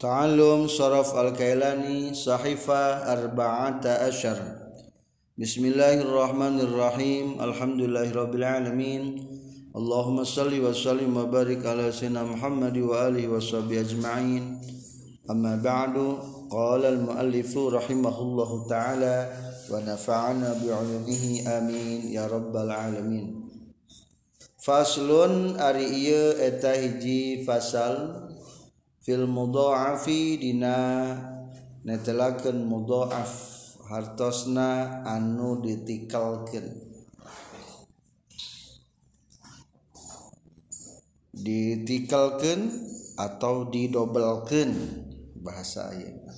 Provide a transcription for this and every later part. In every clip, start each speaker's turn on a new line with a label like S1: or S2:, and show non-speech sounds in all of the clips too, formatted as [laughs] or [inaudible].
S1: تعلم صرف الكيلاني صحيفة أربعة عشر بسم الله الرحمن الرحيم الحمد لله رب العالمين اللهم صل وسلم وبارك على سيدنا محمد وآله وصحبه أجمعين أما بعد قال المؤلف رحمه الله تعالى ونفعنا بعلومه آمين يا رب العالمين Faslun ari ieu eta fil mudha'afi dina netelakeun mudha'af hartosna anu ditikalkeun. Ditikalkeun atau didobelkeun bahasa ayeuna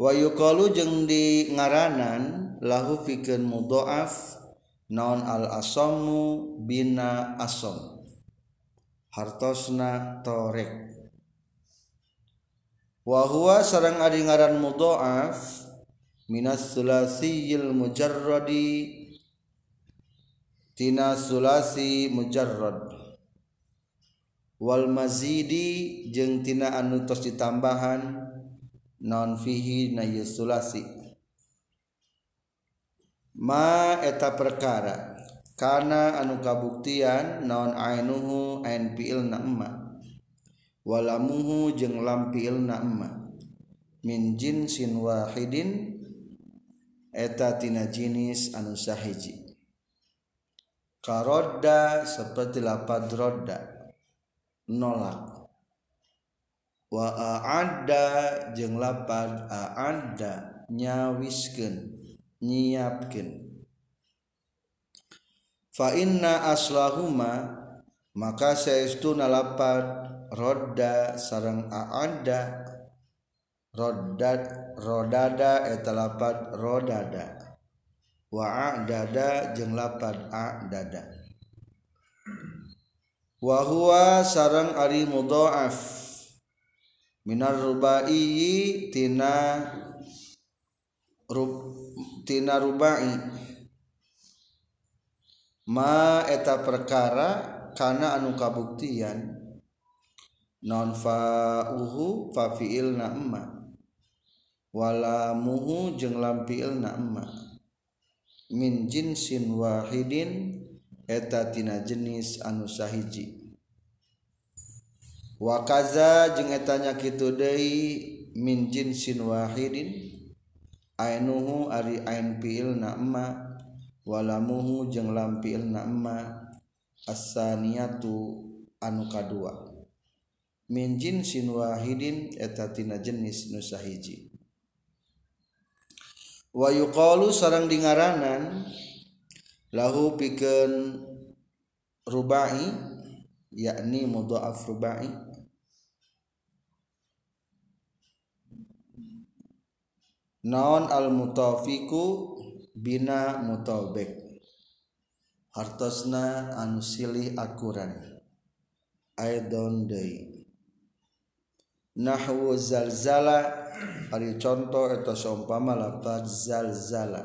S1: wa yuqalu jeung di ngaranan lahu fikeun mudhaaf naon al asamu bina asam. Hartosna torek. wahwa sarang ari ngaran mudhaaf minas sulasiyil mujarradi tina sulasi mujarrad. Wal mazidi jeung tina anu tos ditambahan non fihi na sulasi ma eta perkara kana anu kabuktian non ainuhu ain fi'il na emma. Walamuhu jeung lampil nama min jinsin wahidin eta tina jinis anu sahiji. Karodda seperti lapad rodda. Nolak. Wa aadda jeung lapad aadda nyawiskeun nyiapkeun. Fa inna aslahuma maka saestuna lapad roda sarang aada roda rodada eta lapad rodada. Wa dada jeung lapad a dada wa huwa sarang ari mudhaaf. Minar rubai tina rub, tina rubai. Ma eta perkara kana anu kabuktian non fauhu fa fiil na emma. Wala muhu jeng lam fiil na emma. Min jinsin wahidin eta tina jenis anu sahiji. Wa kaza jeung etanya kitu deui min jinsin wahidin ainuhu ari ain fiil na emma. Wala muhu jeung lam fiil na emma. Asaniatu anu kadua. minjin sin Wahidin eta tina jenis nusahiji wayuqalu sarang dingaranan lahu pikeun rubai yakni mudhaaf rubai. Naon al mutafiku bina mutabek hartosna anu silih akuran. I don't die nahwu zalzala ari contoh eta saumpama lafaz zalzala.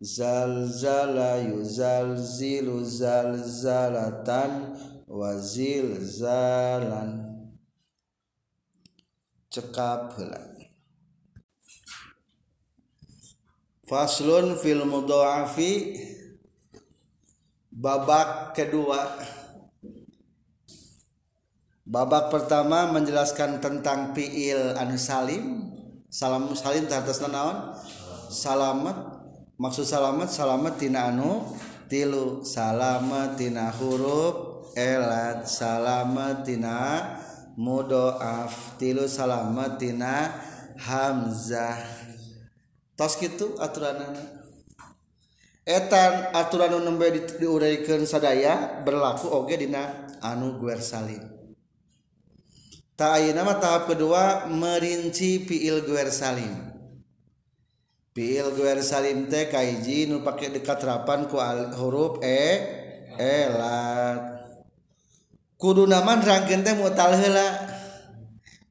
S1: Zalzala yuzalzilu zalzalatan wa zilzalan. Cekap heula faslun fil mudha'afi babak kedua babak pertama menjelaskan tentang fiil anu salim. Salam salim atas naon? Salamat maksud salamat salamat tina anu? Tilu. Salamat tina huruf. Elat salamat tina mudoaf. Tilu salamat tina hamzah. Tos gitu aturan etan aturan nembe diuraikan sadaya berlaku oge dina anu guer salim. tak nama tahap kedua merinci fiil guer salim. Fiil guer salim teh kaiji nu pakai dekat rapan ku huruf e elat kudu nama rangkeun teh mutal heula.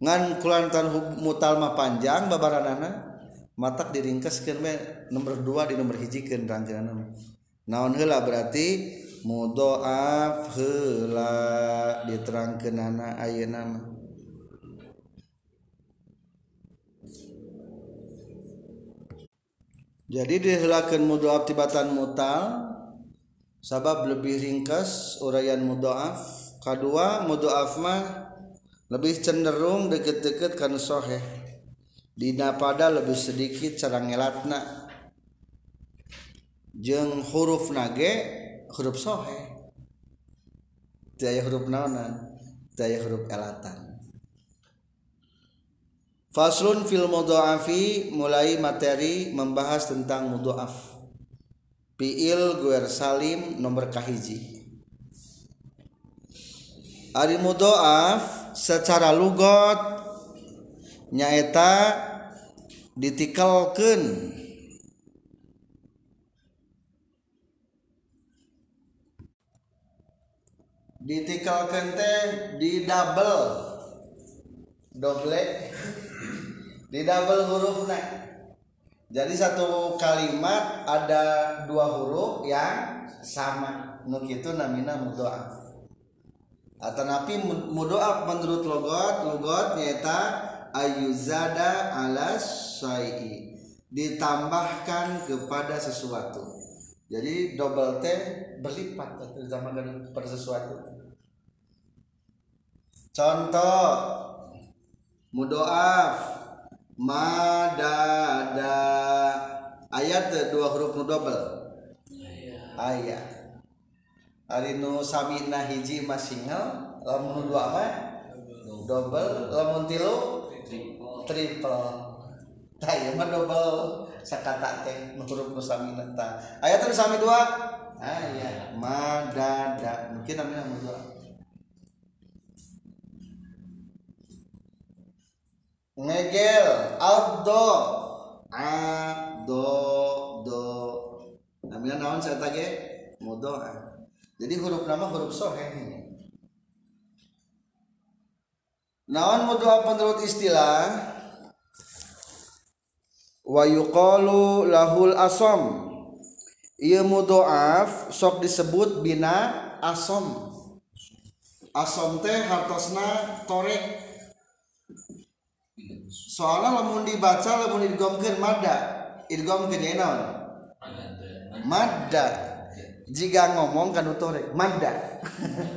S1: Ngan kulantan mutal mah panjang babaranana matak diringkeskeun we nomor 2 di nomor hiji keun rangkeunana naon heula berarti? Mudhoaf heula diterangkeunana ayeuna mah. jadi dihelakan mudhoaf tibatan mutal sabab lebih ringkas uraian mudhoaf kedua mudhoaf mah lebih cenderung deket-deket kan soheh. Dina pada lebih sedikit cara ngelatna. Jeng huruf nage huruf soheh. Tiaya huruf naonan tiaya huruf elatan. Faslun fil mudha'afi mulai materi membahas tentang mudha'af. Fi'il guer salim nomor kahiji. Ari mudha'af secara lugot nyaeta ditikelkeun ditikelkeun teh di double double di double huruf nah jadi satu kalimat ada dua huruf yang sama. Nu itu namina mudoaf atau napi mudoaf menurut logot logot nyata ayuzada ala syai'i. Ditambahkan kepada sesuatu. Jadi double t berlipat ditambahkan pada sesuatu. Contoh mudoaf madada ayat dua huruf nu double ayat Ari nu samina hiji mas single lamun dua apa double lamun tilu triple. Tah ieu mah double sakata teh nu huruf nu samina tah. Ayat nu sami dua. Ayat madada mungkin namanya nu dua. Ngegel. Aldo ado do namanya naon saya tage mudo jadi huruf nama huruf soheh naon mudo menurut istilah? Wa yuqalu lahul asom. Ieu mudoaf sok disebut bina asom. Asom teh hartosna torek soalnya lamun dibaca lamun idgomkeun madda idgomkeun ya naon? Madda jika ngomong kan utorek madda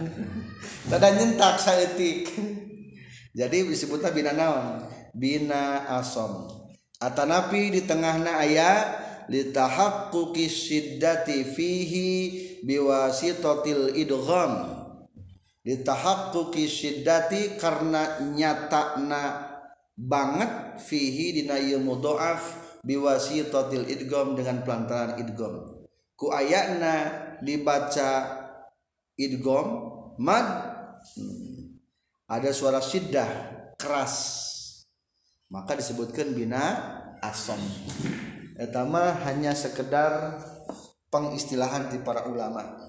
S1: [laughs] tada nyentak saeutik. Jadi disebutnya bina naon? Bina asom. Atanapi di tengahna aya litahaqquqi siddati fihi biwasitatil idgham. Litahaqquqi siddati karena nyatakna banget fihi dina ieu mudhaaf biwasitatil idgham dengan pelantaran idgham. Ku ayatna dibaca idgham mad hmm, ada suara siddah keras. Maka disebutkan bina asom. Etama hanya sekedar pengistilahan di para ulama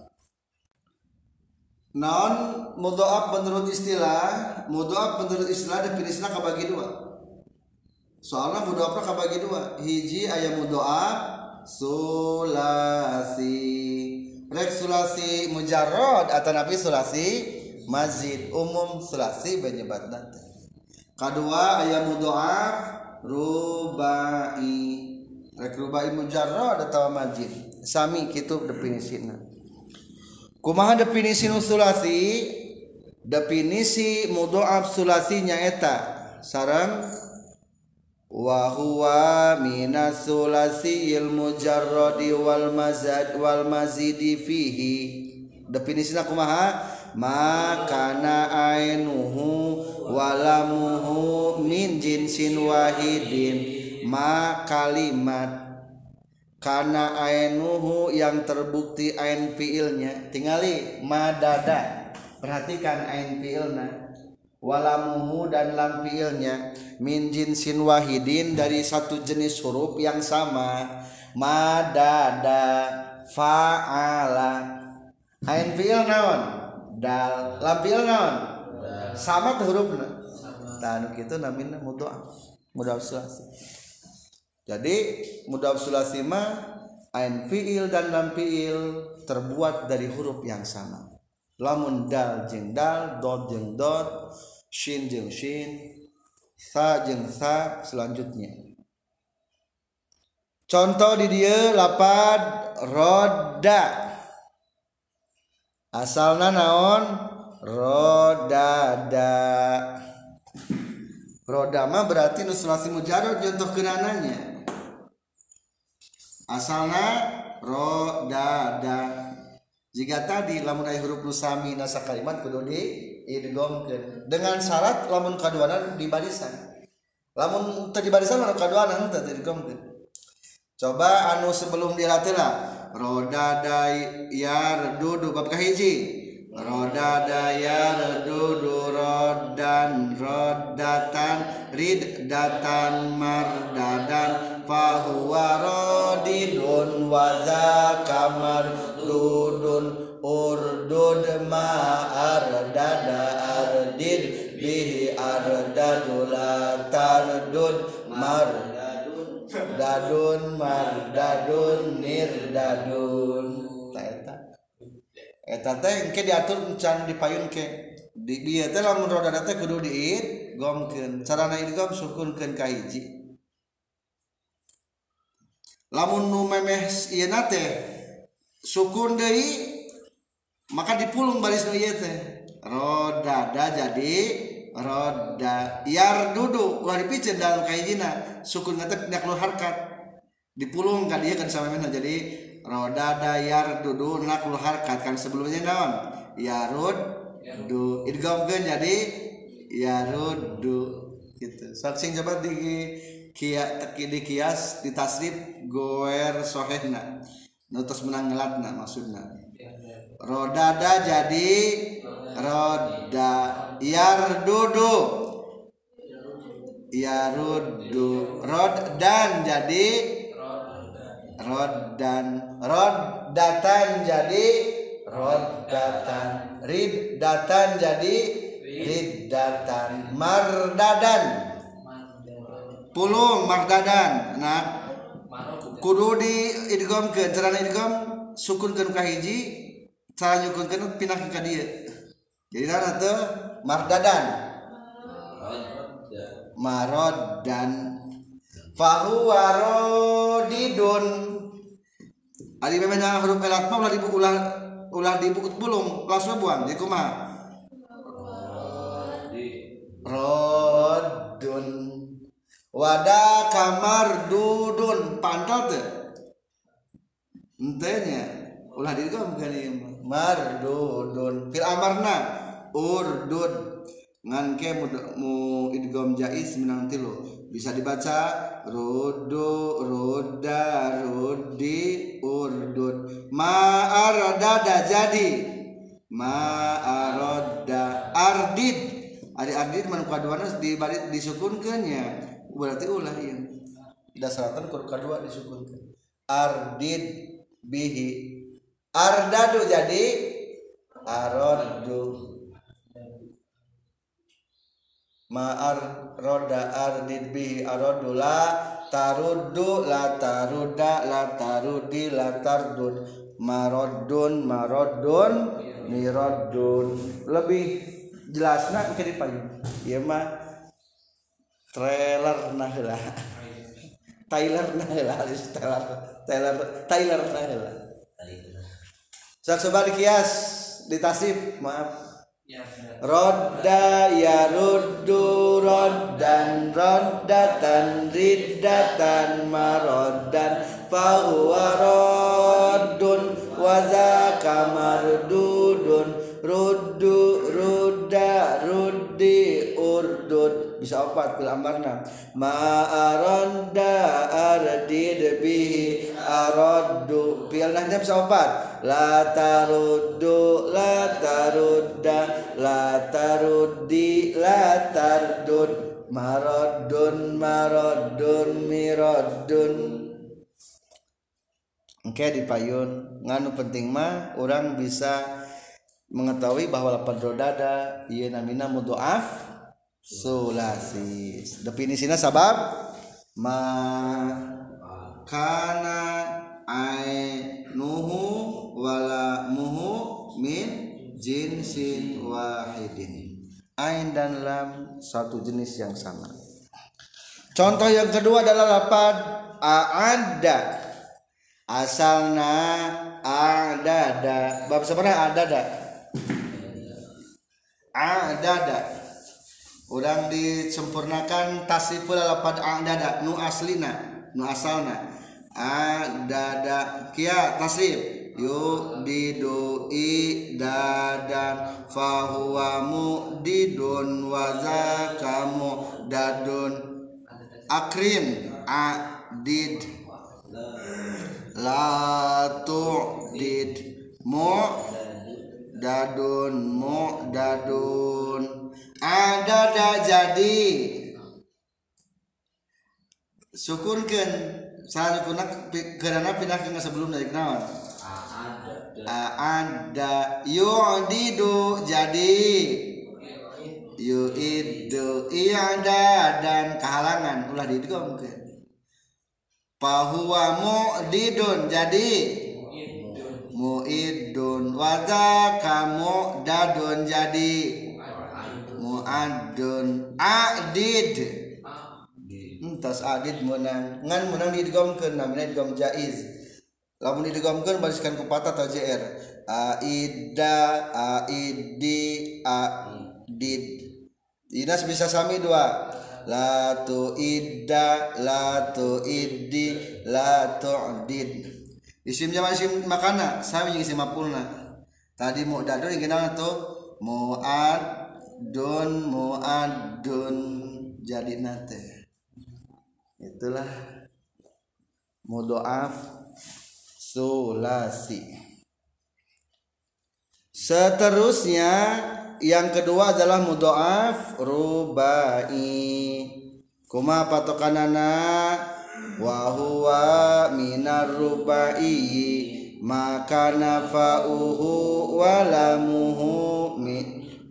S1: naon mudhoaf menurut istilah? Mudhoaf menurut istilah definisnya kabagi dua. Soalnya mudhoafnya kabagi dua. Hiji ayah mudhoaf sulasi. Rek sulasi mujarrad atau nabi sulasi mazid umum sulasi banyebat nanti kedua ayah mudhoaf rubai. Rek rubai mujarrad atau mazid sami kitab definisinya. Kumaha definisi nusulasi definisi mudhoaf sulasi nyaeta. Sarang wa huwa minas sulasi il mujarradi wal mazad wal mazidi fihi. Definisina kumaha? Makana ainuhu walamuhu min jinsin wahidin. Ma kalimat karena ainuhu yang terbukti ain fiilnya tingali madada. Perhatikan ain fiilna. Walamuhu dan lam fiilnya min jinsin wahidin dari satu jenis huruf yang sama. Madada. Faala. Ain fiil naon? Dal. Lam fiil naon? Sama hurufna? Nah itu namanya mudah mudah sulasi jadi mudhaf sulasi ma ain fiil dan lam fiil terbuat dari huruf yang sama. Lamun dal jeng dal dot jeng dot shin jeng shin sa jeng sa selanjutnya. Contoh di dia lapad roda asalna naon? Rodada roda mah berarti nu sulasi mujarrad contoh kenananya asalna ro da da jika tadi lamun ayah huruf nusami nasa kalimat kudu di digongkeun dengan syarat lamun kaduanan di barisan. Lamun teu di barisan lamun kaduanan teu digongkeun coba anu sebelum dilatih lah roda dayar dudu bab kahiji roda dayar dudu rodan rodatan riddatan mardadan. Fahuwa rodidun waza kamar dudun urdud ma ardada ardid bihi ardadula tardud mar dadun mardadun nirdadun. eta teh engke diatur can dipayun ke. Di teh lamun roda teh kudu diit gomkeun. Carana idgham sukunkeun ka hiji. Lamun nu memeh ieu teh sukun deui maka dipulung baris nu ieu teh. Rodada jadi roda yar dudu ulah dipicen dalam kaidina sukun ngatek dak harkat. Dipulung kan dia kan sama mana jadi roda dayar dudu nakul harkat kan sebelumnya naon yarud du. Idghamkeun jadi yarud du. Gitu. Sok sing coba di kia teki di kias di tasrif goer sohehna. Nutus menang ngelatna maksudna. Rodada jadi roda yardudu. Yarudu rod dan jadi rod dan rod datan jadi rod datan rid datan jadi rid datan mardadan. Pulung mardadan nah kudu di idgom ke jalan idgom sukun ke kahiji cara nyukun ke pindah ke dia. Jadi nana tuh mardadan. Marod dan fahuwa rodidun ari memang huruf elat mah ulah dibu ulah ulah dibukut bulung langsung buang jadi kumaha rodun. Wada kamar dudun pantal tuh entenya ulah digom kan mardudun fil amarna urdud ngan ke mu idgom jais menang tilu bisa dibaca? Rudu ruda rudi urdud ma aradada jadi. Ma aroda ardid. Ari ardid man kaduana di balik disukunkeun nya berarti ulah ieu. Dasaratan kur kadua disukunkeun ardid bihi. Ardadu jadi. Arodu ma'ar roda ardid bihi arodu la tarudu la taruda la tarudi la tardud marodun marodun mirodun. Lebih jelasna ke dipayun ieu mah trailer nah heula Tyler nah heula Tyler Tyler Tyler nah Sak coba kias ditasib maaf Roda ya ruddu roddan roddatan riddatan maroddan. Fahuwa roddun waza kamardudun bisa opat bil amarna. Ma aronda ardid bihi araddu bil nahnya bisa opat la taruddu la tarudda la taruddi la tardud. Maradun maradun miradun Oke di payun. Nganu penting mah orang bisa mengetahui bahwa lapan rodada iya namina mudoaf sulasi. Definisinya sabab? Ma kana ainuhu wala muhu min jinsin wahidin. Ain dan lam satu jenis yang sama. Contoh yang kedua adalah lapan ada asalna ada ada bab sebenarnya ada ada udah disempurnakan tasriful lapad ada nu aslina nu asalna. Ada ada kia tasrif. Yuk didui dadan fahuwa mu'didun waza kamu dadun akrin adid. La tu'did mu dadun mu dadun ada dah jadi? Sukunkan salah sukunak karena pindah ke sebelum dari kenawan ada. Yu'didu jadi. Yu'idu i'ada dan kehalangan. Ulah didgom ke fahuwa mu'didun jadi. Mu'idun. Wadha kamu dadun jadi mu'adun adid. Entas adid menang. Ngan menang didgomkeun namanya didgom jaiz. Lamun didigomkeun bariskan ku patah atau jr aida aidi adid. Inas bisa sami dua. La tu idda la tu iddi la tu adid. Isim jaman isim makana sami jeung isim mapulna. Tadi yang kenal tuh mu'adun mu'adun jadi nate itulah mudoaf sulasi seterusnya yang kedua adalah mudoaf rubai. Kuma patokanana wa huwa minar rubai maka nafa'uhu walamuhu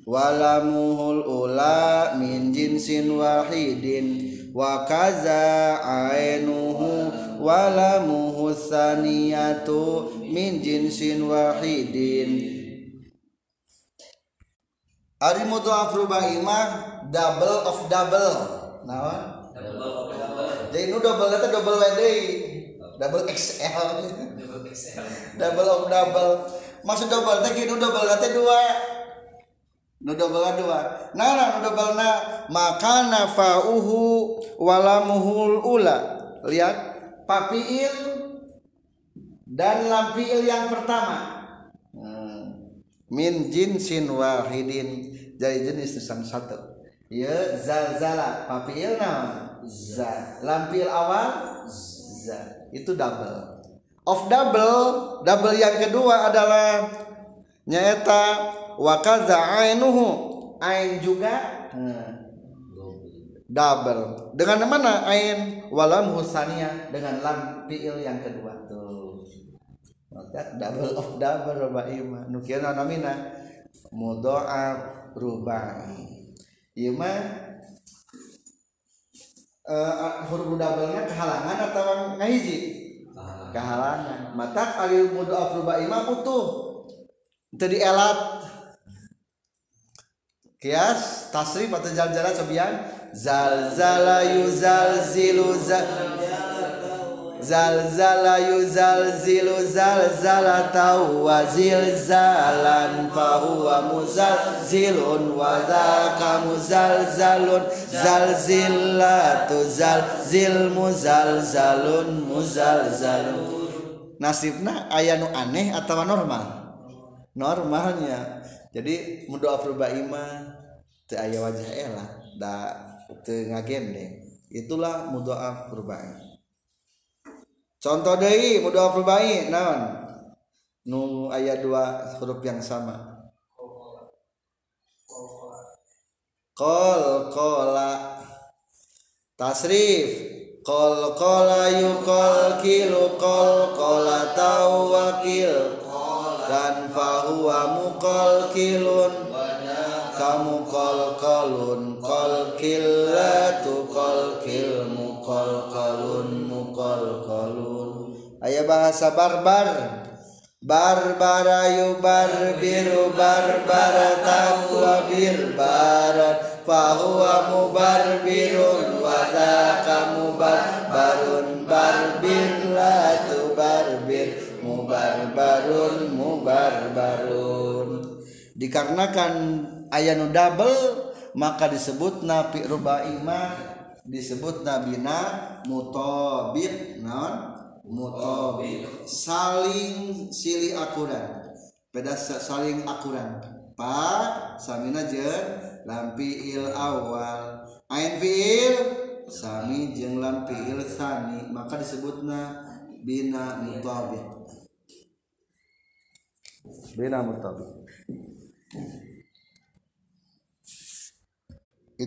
S1: walamuhul ula min jinsin wahidin wa kaza ainuhu wala muhsaniyatu min jinsin wahidin Ari mudhaf rubai mah double of double. Naon? Double of double. Jadi nu double itu double WD. Double XL. Double XL. double of double. Maksud double teh kieu double teh dua. Nu double dua. Nah, nah nu double na maka nafa'uhu walamuhul ula. Lihat papiil dan lampiil yang pertama. Hmm. min jinsin wahidin. Jadi jenis nusan satu. Ya zalzala. Papiil nama za. Lampil awal za. Itu double. Of double double yang kedua adalah nyaeta wakaza ainuhu. Ain juga hmm double. Dengan mana ain? Walam husania dengan lam fiil yang kedua. Tuh. Maka double of double rubaima nukiana namina. Mudha'af rubai. Ieu mah uh, huruf double nya kehalangan atau ngahiji? Kehalangan. Mata kali mudha'af rubai mah utuh. Teu elat kias tasrif atau jalan-jalan sebian zalzala yuzalzilu zalzala yuzalzilu zalzalata wa zilzalan fahuwa muzalzilun wa zaka muzalzalun. Zalzillatu zalzil muzalzalun muzalzalun. Nasibna aya nu aneh atau normal? Normalnya. Jadi mudoa rubaima teu aya wajah elah da ngagende itulah mudhaaf rubai. Contoh deui mudhaaf rubai naon? Nu ayat dua huruf yang sama. Kol kola. Tasrif. Kol kola yukol kilu kol kola tawakil dan fahuwa mukol kilun الكلام قلقل قلقلة mu مقلقل مقلقل Ayah bahasa barbar. Barbara yubarbiru barbara tahuwa birbaran Fahuwa mubarbirun wadaka mubarbarun Barbir latu barbir mubarbarun mubarbarun Dikarenakan aya nu double maka disebut nafi rubaimah disebut nabina mutobit non mutobit. Saling silih akuran. Beda saling akuran. Pak samina jen lampi il awal. Ain fiil sami jeng lampi il sani maka disebutna bina mutabik bina mutabik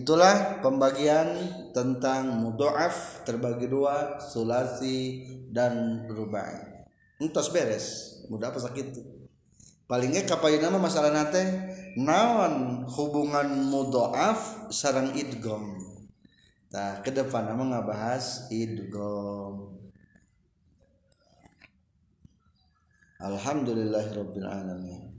S1: Itulah pembagian tentang mudoaf terbagi dua, sulasi dan rubai. Entos beres, mudah apa sakit Palingnya kapan nama masalah nate naon hubungan mudoaf sarang idgom. Nah, ke depan nama ngabahas idgom. Alhamdulillahirabbil alamin.